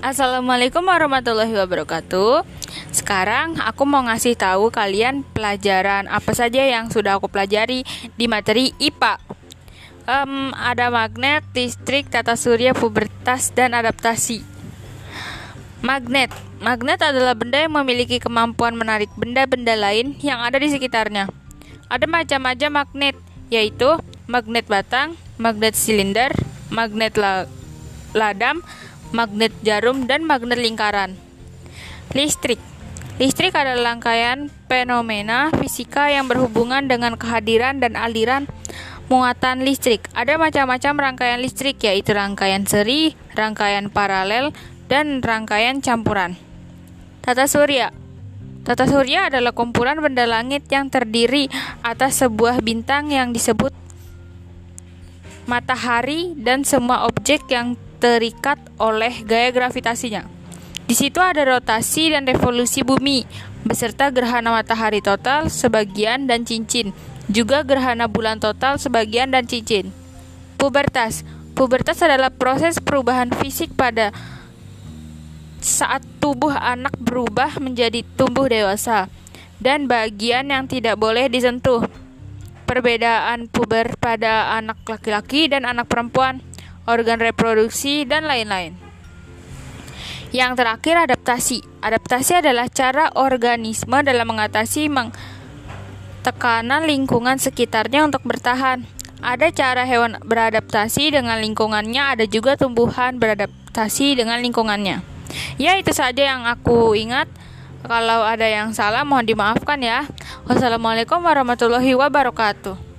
Assalamualaikum warahmatullahi wabarakatuh. Sekarang aku mau ngasih tahu kalian pelajaran apa saja yang sudah aku pelajari di materi IPA. Um, ada magnet, listrik, tata surya, pubertas, dan adaptasi. Magnet. Magnet adalah benda yang memiliki kemampuan menarik benda-benda lain yang ada di sekitarnya. Ada macam-macam magnet, yaitu magnet batang, magnet silinder, magnet la ladam, magnet jarum, dan magnet lingkaran. Listrik Listrik adalah rangkaian fenomena fisika yang berhubungan dengan kehadiran dan aliran muatan listrik. Ada macam-macam rangkaian listrik, yaitu rangkaian seri, rangkaian paralel, dan rangkaian campuran. Tata surya Tata surya adalah kumpulan benda langit yang terdiri atas sebuah bintang yang disebut matahari dan semua objek yang terikat oleh gaya gravitasinya. Di situ ada rotasi dan revolusi bumi, beserta gerhana matahari total sebagian dan cincin, juga gerhana bulan total sebagian dan cincin. Pubertas Pubertas adalah proses perubahan fisik pada saat tubuh anak berubah menjadi tumbuh dewasa dan bagian yang tidak boleh disentuh. Perbedaan puber pada anak laki-laki dan anak perempuan organ reproduksi, dan lain-lain. Yang terakhir, adaptasi. Adaptasi adalah cara organisme dalam mengatasi tekanan lingkungan sekitarnya untuk bertahan. Ada cara hewan beradaptasi dengan lingkungannya, ada juga tumbuhan beradaptasi dengan lingkungannya. Ya, itu saja yang aku ingat. Kalau ada yang salah, mohon dimaafkan ya. Wassalamualaikum warahmatullahi wabarakatuh.